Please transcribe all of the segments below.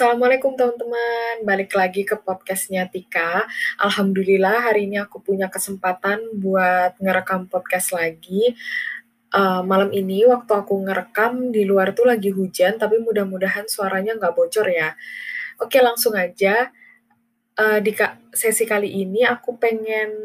Assalamualaikum teman-teman, balik lagi ke podcastnya Tika. Alhamdulillah hari ini aku punya kesempatan buat ngerekam podcast lagi. Uh, malam ini waktu aku ngerekam di luar tuh lagi hujan, tapi mudah-mudahan suaranya nggak bocor ya. Oke langsung aja, uh, di sesi kali ini aku pengen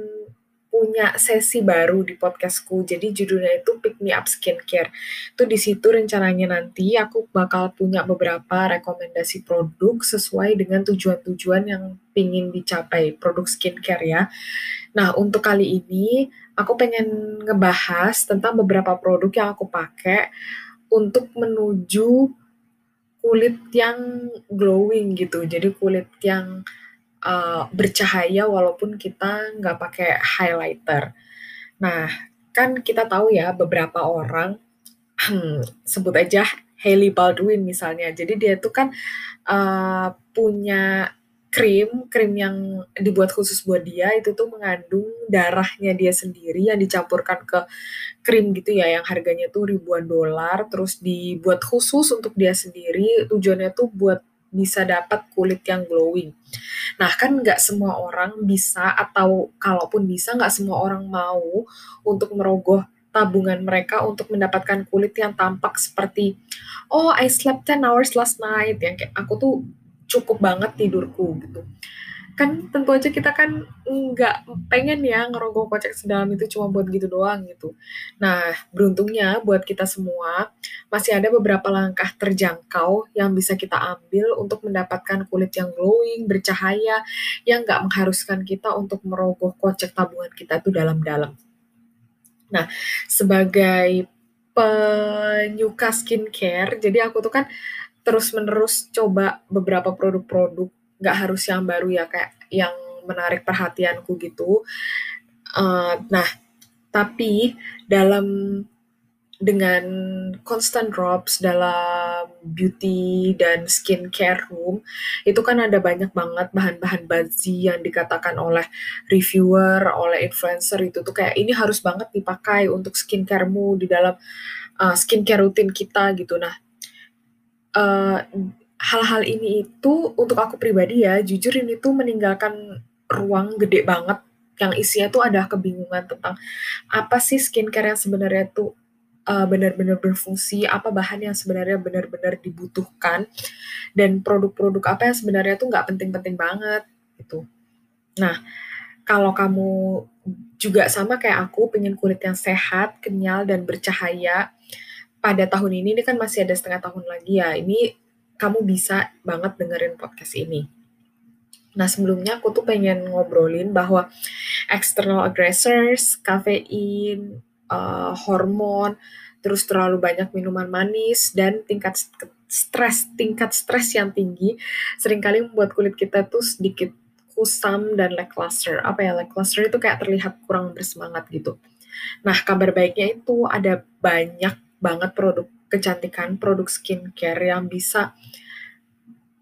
punya sesi baru di podcastku. Jadi judulnya itu Pick Me Up Skincare. Itu di situ rencananya nanti aku bakal punya beberapa rekomendasi produk sesuai dengan tujuan-tujuan yang ingin dicapai produk skincare ya. Nah untuk kali ini aku pengen ngebahas tentang beberapa produk yang aku pakai untuk menuju kulit yang glowing gitu. Jadi kulit yang uh, bercahaya walaupun kita nggak pakai highlighter. Nah, kan kita tahu ya beberapa orang, sebut aja Hailey Baldwin misalnya. Jadi dia itu kan uh, punya krim, krim yang dibuat khusus buat dia itu tuh mengandung darahnya dia sendiri yang dicampurkan ke krim gitu ya yang harganya tuh ribuan dolar terus dibuat khusus untuk dia sendiri tujuannya tuh buat bisa dapat kulit yang glowing. Nah kan nggak semua orang bisa atau kalaupun bisa nggak semua orang mau untuk merogoh tabungan mereka untuk mendapatkan kulit yang tampak seperti oh I slept 10 hours last night yang kayak aku tuh cukup banget tidurku gitu kan tentu aja kita kan nggak pengen ya ngerogoh kocek sedalam itu cuma buat gitu doang gitu. Nah, beruntungnya buat kita semua masih ada beberapa langkah terjangkau yang bisa kita ambil untuk mendapatkan kulit yang glowing, bercahaya, yang nggak mengharuskan kita untuk merogoh kocek tabungan kita itu dalam-dalam. Nah, sebagai penyuka skincare, jadi aku tuh kan terus-menerus coba beberapa produk-produk nggak harus yang baru ya kayak yang menarik perhatianku gitu. Uh, nah, tapi dalam dengan constant drops dalam beauty dan skincare room itu kan ada banyak banget bahan-bahan bazi yang dikatakan oleh reviewer, oleh influencer itu tuh kayak ini harus banget dipakai untuk skincaremu di dalam uh, skincare rutin kita gitu. Nah, uh, hal-hal ini itu untuk aku pribadi ya, jujur ini tuh meninggalkan ruang gede banget yang isinya tuh ada kebingungan tentang apa sih skincare yang sebenarnya tuh uh, benar-benar berfungsi, apa bahan yang sebenarnya benar-benar dibutuhkan, dan produk-produk apa yang sebenarnya tuh nggak penting-penting banget gitu. Nah, kalau kamu juga sama kayak aku, pengen kulit yang sehat, kenyal, dan bercahaya, pada tahun ini, ini kan masih ada setengah tahun lagi ya, ini kamu bisa banget dengerin podcast ini. Nah, sebelumnya aku tuh pengen ngobrolin bahwa external aggressors, kafein, uh, hormon, terus terlalu banyak minuman manis, dan tingkat stres, tingkat stres yang tinggi, sering kali membuat kulit kita tuh sedikit kusam dan lackluster. Apa ya, lackluster itu kayak terlihat kurang bersemangat gitu. Nah, kabar baiknya itu ada banyak banget produk kecantikan, produk skincare yang bisa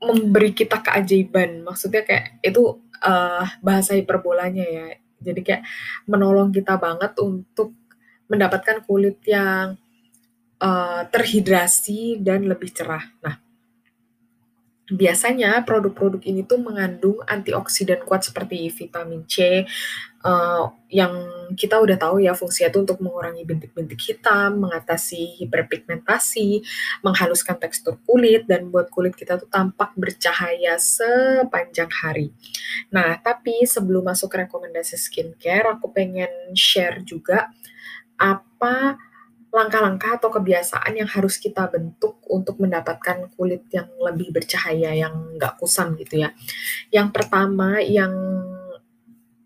memberi kita keajaiban. Maksudnya kayak itu uh, bahasa hiperbolanya ya. Jadi kayak menolong kita banget untuk mendapatkan kulit yang uh, terhidrasi dan lebih cerah. Nah, biasanya produk-produk ini tuh mengandung antioksidan kuat seperti vitamin C uh, yang kita udah tahu ya fungsinya itu untuk mengurangi bintik-bintik hitam, mengatasi hiperpigmentasi, menghaluskan tekstur kulit dan buat kulit kita tuh tampak bercahaya sepanjang hari. Nah, tapi sebelum masuk ke rekomendasi skincare, aku pengen share juga apa langkah-langkah atau kebiasaan yang harus kita bentuk untuk mendapatkan kulit yang lebih bercahaya, yang nggak kusam gitu ya. Yang pertama, yang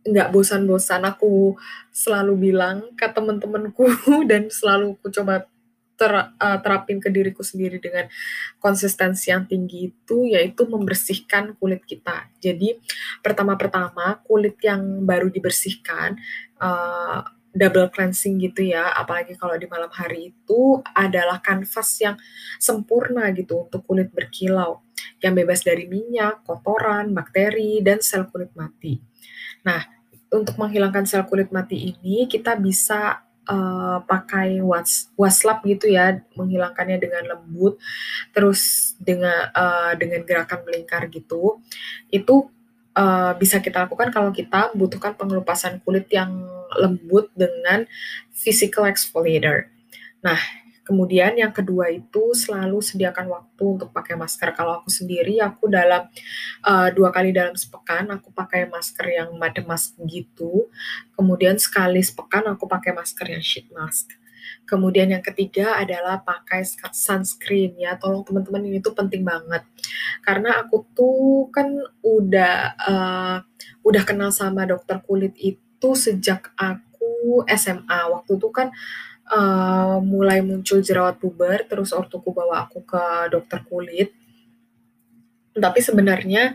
nggak bosan-bosan aku selalu bilang ke temen-temenku dan selalu aku coba ter, uh, terapin ke diriku sendiri dengan konsistensi yang tinggi itu yaitu membersihkan kulit kita. Jadi pertama-pertama kulit yang baru dibersihkan uh, double cleansing gitu ya, apalagi kalau di malam hari itu adalah kanvas yang sempurna gitu untuk kulit berkilau, yang bebas dari minyak, kotoran, bakteri, dan sel kulit mati. Nah, untuk menghilangkan sel kulit mati ini, kita bisa uh, pakai was waslap gitu ya, menghilangkannya dengan lembut, terus dengan uh, dengan gerakan melingkar gitu, itu uh, bisa kita lakukan kalau kita membutuhkan pengelupasan kulit yang lembut dengan physical exfoliator. Nah, Kemudian yang kedua itu selalu sediakan waktu untuk pakai masker. Kalau aku sendiri, aku dalam uh, dua kali dalam sepekan aku pakai masker yang made mask gitu. Kemudian sekali sepekan aku pakai masker yang sheet mask. Kemudian yang ketiga adalah pakai sunscreen ya. Tolong teman-teman ini tuh penting banget. Karena aku tuh kan udah uh, udah kenal sama dokter kulit itu sejak aku SMA. Waktu itu kan uh, mulai muncul jerawat puber, terus ortuku bawa aku ke dokter kulit. Tapi sebenarnya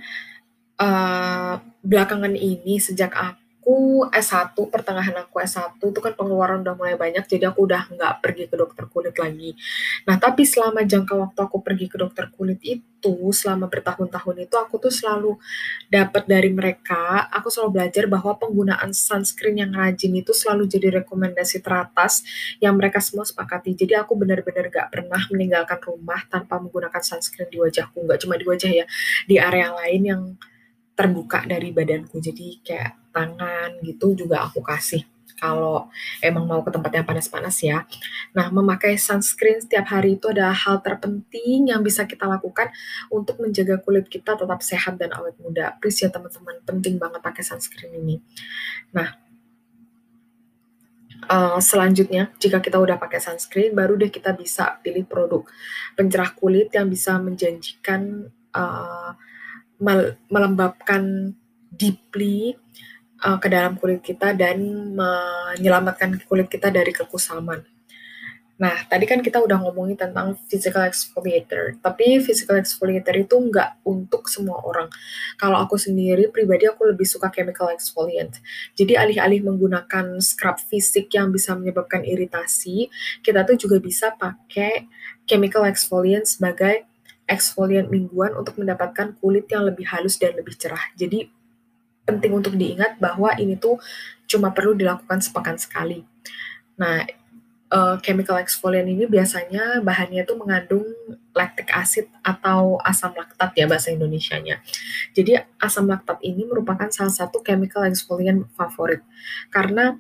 uh, belakangan ini sejak aku aku S1, pertengahan aku S1 itu kan pengeluaran udah mulai banyak, jadi aku udah nggak pergi ke dokter kulit lagi. Nah, tapi selama jangka waktu aku pergi ke dokter kulit itu, selama bertahun-tahun itu, aku tuh selalu dapat dari mereka, aku selalu belajar bahwa penggunaan sunscreen yang rajin itu selalu jadi rekomendasi teratas yang mereka semua sepakati. Jadi aku benar-benar gak pernah meninggalkan rumah tanpa menggunakan sunscreen di wajahku, nggak cuma di wajah ya, di area lain yang terbuka dari badanku. Jadi kayak tangan gitu juga aku kasih kalau emang mau ke tempat yang panas-panas ya. Nah, memakai sunscreen setiap hari itu adalah hal terpenting yang bisa kita lakukan untuk menjaga kulit kita tetap sehat dan awet muda. Please ya teman-teman, penting banget pakai sunscreen ini. Nah, uh, selanjutnya jika kita udah pakai sunscreen, baru deh kita bisa pilih produk pencerah kulit yang bisa menjanjikan uh, melembabkan deeply uh, ke dalam kulit kita dan menyelamatkan kulit kita dari kekusaman. Nah, tadi kan kita udah ngomongin tentang physical exfoliator, tapi physical exfoliator itu nggak untuk semua orang. Kalau aku sendiri, pribadi aku lebih suka chemical exfoliant. Jadi alih-alih menggunakan scrub fisik yang bisa menyebabkan iritasi, kita tuh juga bisa pakai chemical exfoliant sebagai eksfolian mingguan untuk mendapatkan kulit yang lebih halus dan lebih cerah. Jadi penting untuk diingat bahwa ini tuh cuma perlu dilakukan sepekan sekali. Nah, uh, chemical exfoliant ini biasanya bahannya tuh mengandung lactic acid atau asam laktat ya bahasa Indonesianya. Jadi asam laktat ini merupakan salah satu chemical exfoliant favorit karena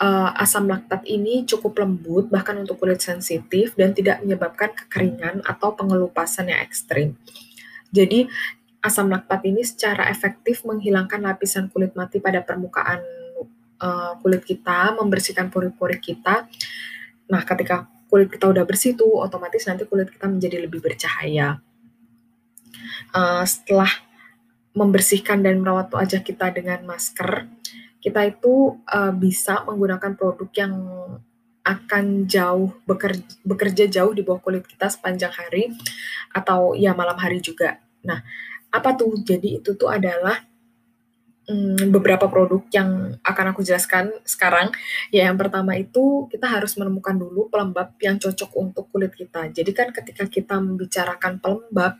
uh, asam laktat ini cukup lembut bahkan untuk kulit sensitif dan tidak menyebabkan kekeringan atau pengelupasan yang ekstrim. Jadi asam laktat ini secara efektif menghilangkan lapisan kulit mati pada permukaan uh, kulit kita, membersihkan pori-pori kita. Nah, ketika kulit kita udah bersih tuh, otomatis nanti kulit kita menjadi lebih bercahaya. Uh, setelah membersihkan dan merawat wajah kita dengan masker, kita itu uh, bisa menggunakan produk yang akan jauh bekerja, bekerja jauh di bawah kulit kita sepanjang hari atau ya malam hari juga. Nah, apa tuh? Jadi itu tuh adalah hmm, beberapa produk yang akan aku jelaskan sekarang. Ya, yang pertama itu kita harus menemukan dulu pelembab yang cocok untuk kulit kita. Jadi kan ketika kita membicarakan pelembab,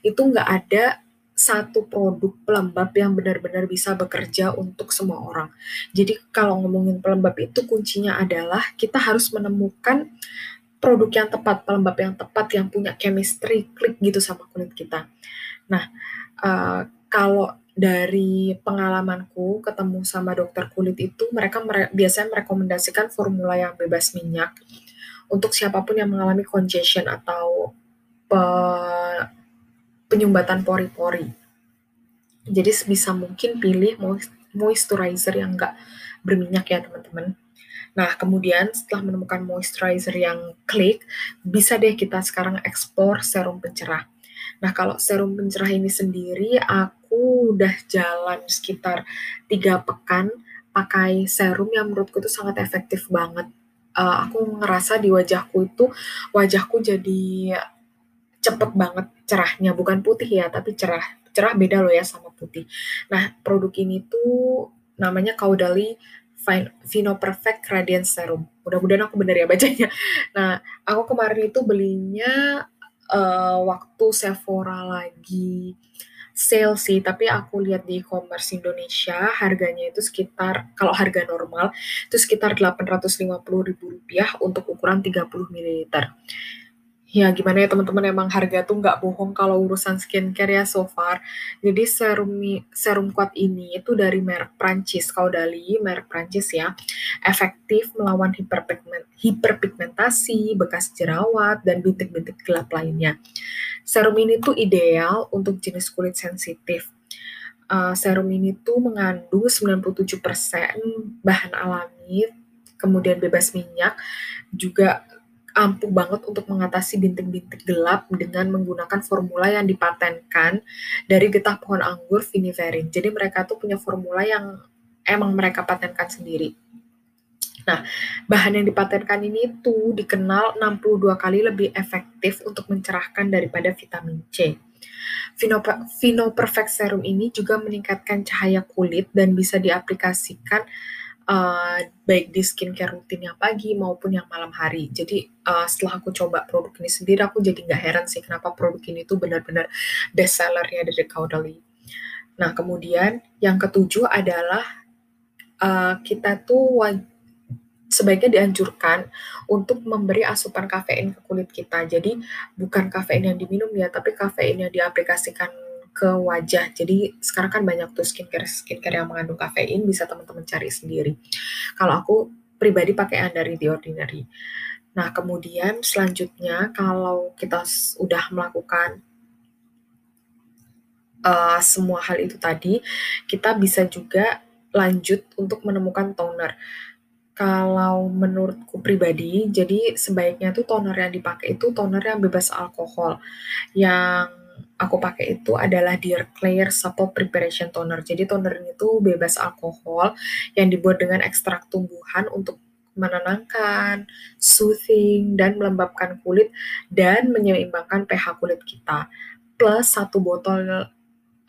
itu nggak ada satu produk pelembab yang benar-benar bisa bekerja untuk semua orang. Jadi kalau ngomongin pelembab itu kuncinya adalah kita harus menemukan produk yang tepat, pelembab yang tepat yang punya chemistry klik gitu sama kulit kita. Nah, uh, kalau dari pengalamanku ketemu sama dokter kulit itu mereka mere biasanya merekomendasikan formula yang bebas minyak untuk siapa pun yang mengalami congestion atau penyumbatan pori-pori. Jadi sebisa mungkin pilih moisturizer yang enggak berminyak ya teman-teman. Nah, kemudian setelah menemukan moisturizer yang klik, bisa deh kita sekarang explore serum pencerah. Nah, kalau serum pencerah ini sendiri, aku udah jalan sekitar tiga pekan pakai serum yang menurutku itu sangat efektif banget. Uh, aku ngerasa di wajahku itu, wajahku jadi cepet banget cerahnya, bukan putih ya, tapi cerah. Cerah beda loh ya sama putih. Nah, produk ini tuh namanya Caudalie Vino Perfect Radiance Serum. Mudah-mudahan aku benar ya bacanya. Nah, aku kemarin itu belinya uh, waktu Sephora lagi sale sih, tapi aku lihat di e-commerce Indonesia harganya itu sekitar kalau harga normal itu sekitar Rp850.000 untuk ukuran 30 ml. Ya gimana ya teman-teman emang harga tuh nggak bohong kalau urusan skincare ya so far. Jadi serum serum kuat ini itu dari merek Prancis, Caudali, merek Prancis ya. Efektif melawan hiperpigment, hiperpigmentasi, bekas jerawat dan bintik-bintik gelap lainnya. Serum ini tuh ideal untuk jenis kulit sensitif. Uh, serum ini tuh mengandung 97% bahan alami, kemudian bebas minyak, juga ampuh banget untuk mengatasi bintik-bintik gelap dengan menggunakan formula yang dipatenkan dari getah pohon anggur viniferin. Jadi mereka tuh punya formula yang emang mereka patenkan sendiri. Nah, bahan yang dipatenkan ini tuh dikenal 62 kali lebih efektif untuk mencerahkan daripada vitamin C. Vino Perfect Serum ini juga meningkatkan cahaya kulit dan bisa diaplikasikan uh, baik di skincare rutin yang pagi maupun yang malam hari. Jadi uh, setelah aku coba produk ini sendiri, aku jadi nggak heran sih kenapa produk ini tuh benar-benar best sellernya dari Caudalie. Nah kemudian yang ketujuh adalah uh, kita tuh sebaiknya dianjurkan untuk memberi asupan kafein ke kulit kita. Jadi bukan kafein yang diminum ya, tapi kafein yang diaplikasikan ke wajah. Jadi sekarang kan banyak tuh skincare skincare yang mengandung kafein bisa teman-teman cari sendiri. Kalau aku pribadi pakai yang dari The Ordinary. Nah, kemudian selanjutnya kalau kita sudah melakukan uh, semua hal itu tadi, kita bisa juga lanjut untuk menemukan toner. Kalau menurutku pribadi, jadi sebaiknya tuh toner yang dipakai itu toner yang bebas alkohol. Yang aku pakai itu adalah Dear Claire Supple Preparation Toner. Jadi toner ini tuh bebas alkohol yang dibuat dengan ekstrak tumbuhan untuk menenangkan, soothing, dan melembabkan kulit dan menyeimbangkan pH kulit kita. Plus satu botol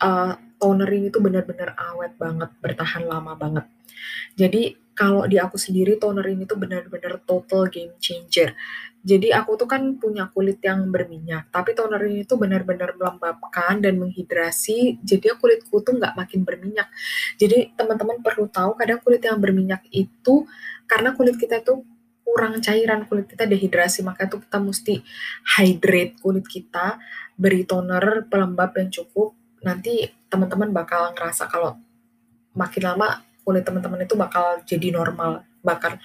uh, toner ini tuh benar-benar awet banget, bertahan lama banget. Jadi kalau di aku sendiri toner ini tuh benar-benar total game changer. Jadi aku tuh kan punya kulit yang berminyak, tapi toner ini tuh benar-benar melembabkan dan menghidrasi, jadi kulitku tuh nggak makin berminyak. Jadi teman-teman perlu tahu kadang kulit yang berminyak itu karena kulit kita tuh kurang cairan, kulit kita dehidrasi, maka tuh kita mesti hydrate kulit kita, beri toner pelembab yang cukup. Nanti teman-teman bakal ngerasa kalau makin lama kulit teman-teman itu bakal jadi normal, bakal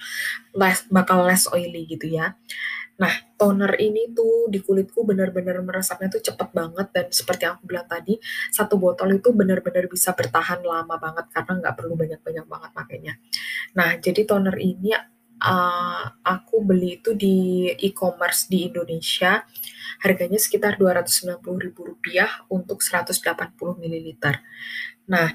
less bakal less oily gitu ya. Nah, toner ini tuh di kulitku benar-benar meresapnya tuh cepet banget dan seperti yang aku bilang tadi, satu botol itu benar-benar bisa bertahan lama banget karena nggak perlu banyak-banyak banget pakainya. Nah, jadi toner ini uh, aku beli itu di e-commerce di Indonesia, harganya sekitar Rp290.000 untuk 180 ml. Nah,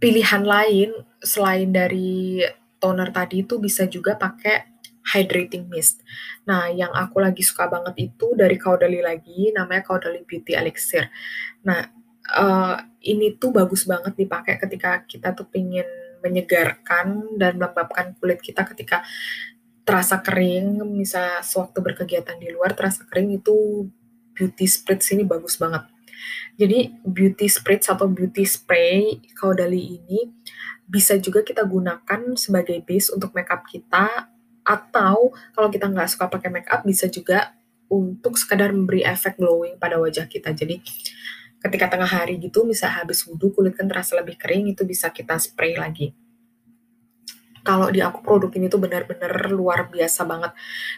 pilihan lain selain dari toner tadi itu bisa juga pakai hydrating mist. Nah, yang aku lagi suka banget itu dari Caudalie lagi, namanya Caudalie Beauty Elixir. Nah, uh, ini tuh bagus banget dipakai ketika kita tuh pengen menyegarkan dan melembabkan kulit kita ketika terasa kering, misal sewaktu berkegiatan di luar terasa kering itu beauty spritz ini bagus banget. Jadi beauty spritz atau beauty spray Caudalie ini bisa juga kita gunakan sebagai base untuk makeup kita atau kalau kita nggak suka pakai makeup bisa juga untuk sekadar memberi efek glowing pada wajah kita. Jadi ketika tengah hari gitu, misal habis wudhu kulit kan terasa lebih kering, itu bisa kita spray lagi kalau di aku produk ini tuh benar-benar luar biasa banget.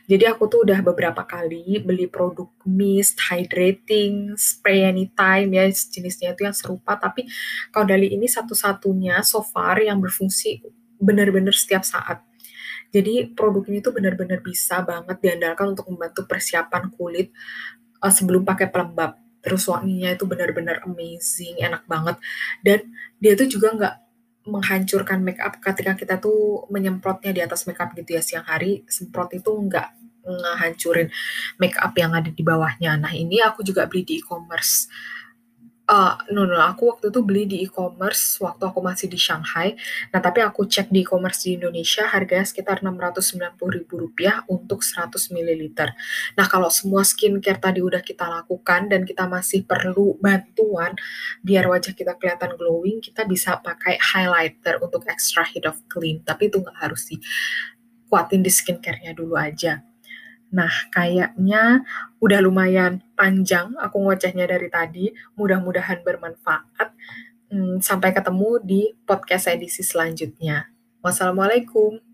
Jadi aku tuh udah beberapa kali beli produk mist, hydrating, spray anytime ya jenisnya itu yang serupa. Tapi kalau dari ini satu-satunya so far yang berfungsi benar-benar setiap saat. Jadi produk ini tuh benar-benar bisa banget diandalkan untuk membantu persiapan kulit uh, sebelum pakai pelembab. Terus wanginya itu benar-benar amazing, enak banget. Dan dia tuh juga nggak menghancurkan make up ketika kita tuh menyemprotnya di atas make up gitu ya. Siang hari semprot itu enggak ngehancurin make up yang ada di bawahnya. Nah ini aku juga beli di e-commerce Uh, no, no, aku waktu itu beli di e-commerce waktu aku masih di Shanghai. Nah, tapi aku cek di e-commerce di Indonesia harganya sekitar Rp690.000 untuk 100 ml. Nah, kalau semua skincare tadi udah kita lakukan dan kita masih perlu bantuan biar wajah kita kelihatan glowing, kita bisa pakai highlighter untuk extra hit of clean. Tapi itu nggak harus sih. Kuatin di skincare-nya dulu aja. Nah, kayaknya udah lumayan panjang aku ngocehnya dari tadi. Mudah-mudahan bermanfaat. Hmm, sampai ketemu di podcast edisi selanjutnya. Wassalamualaikum.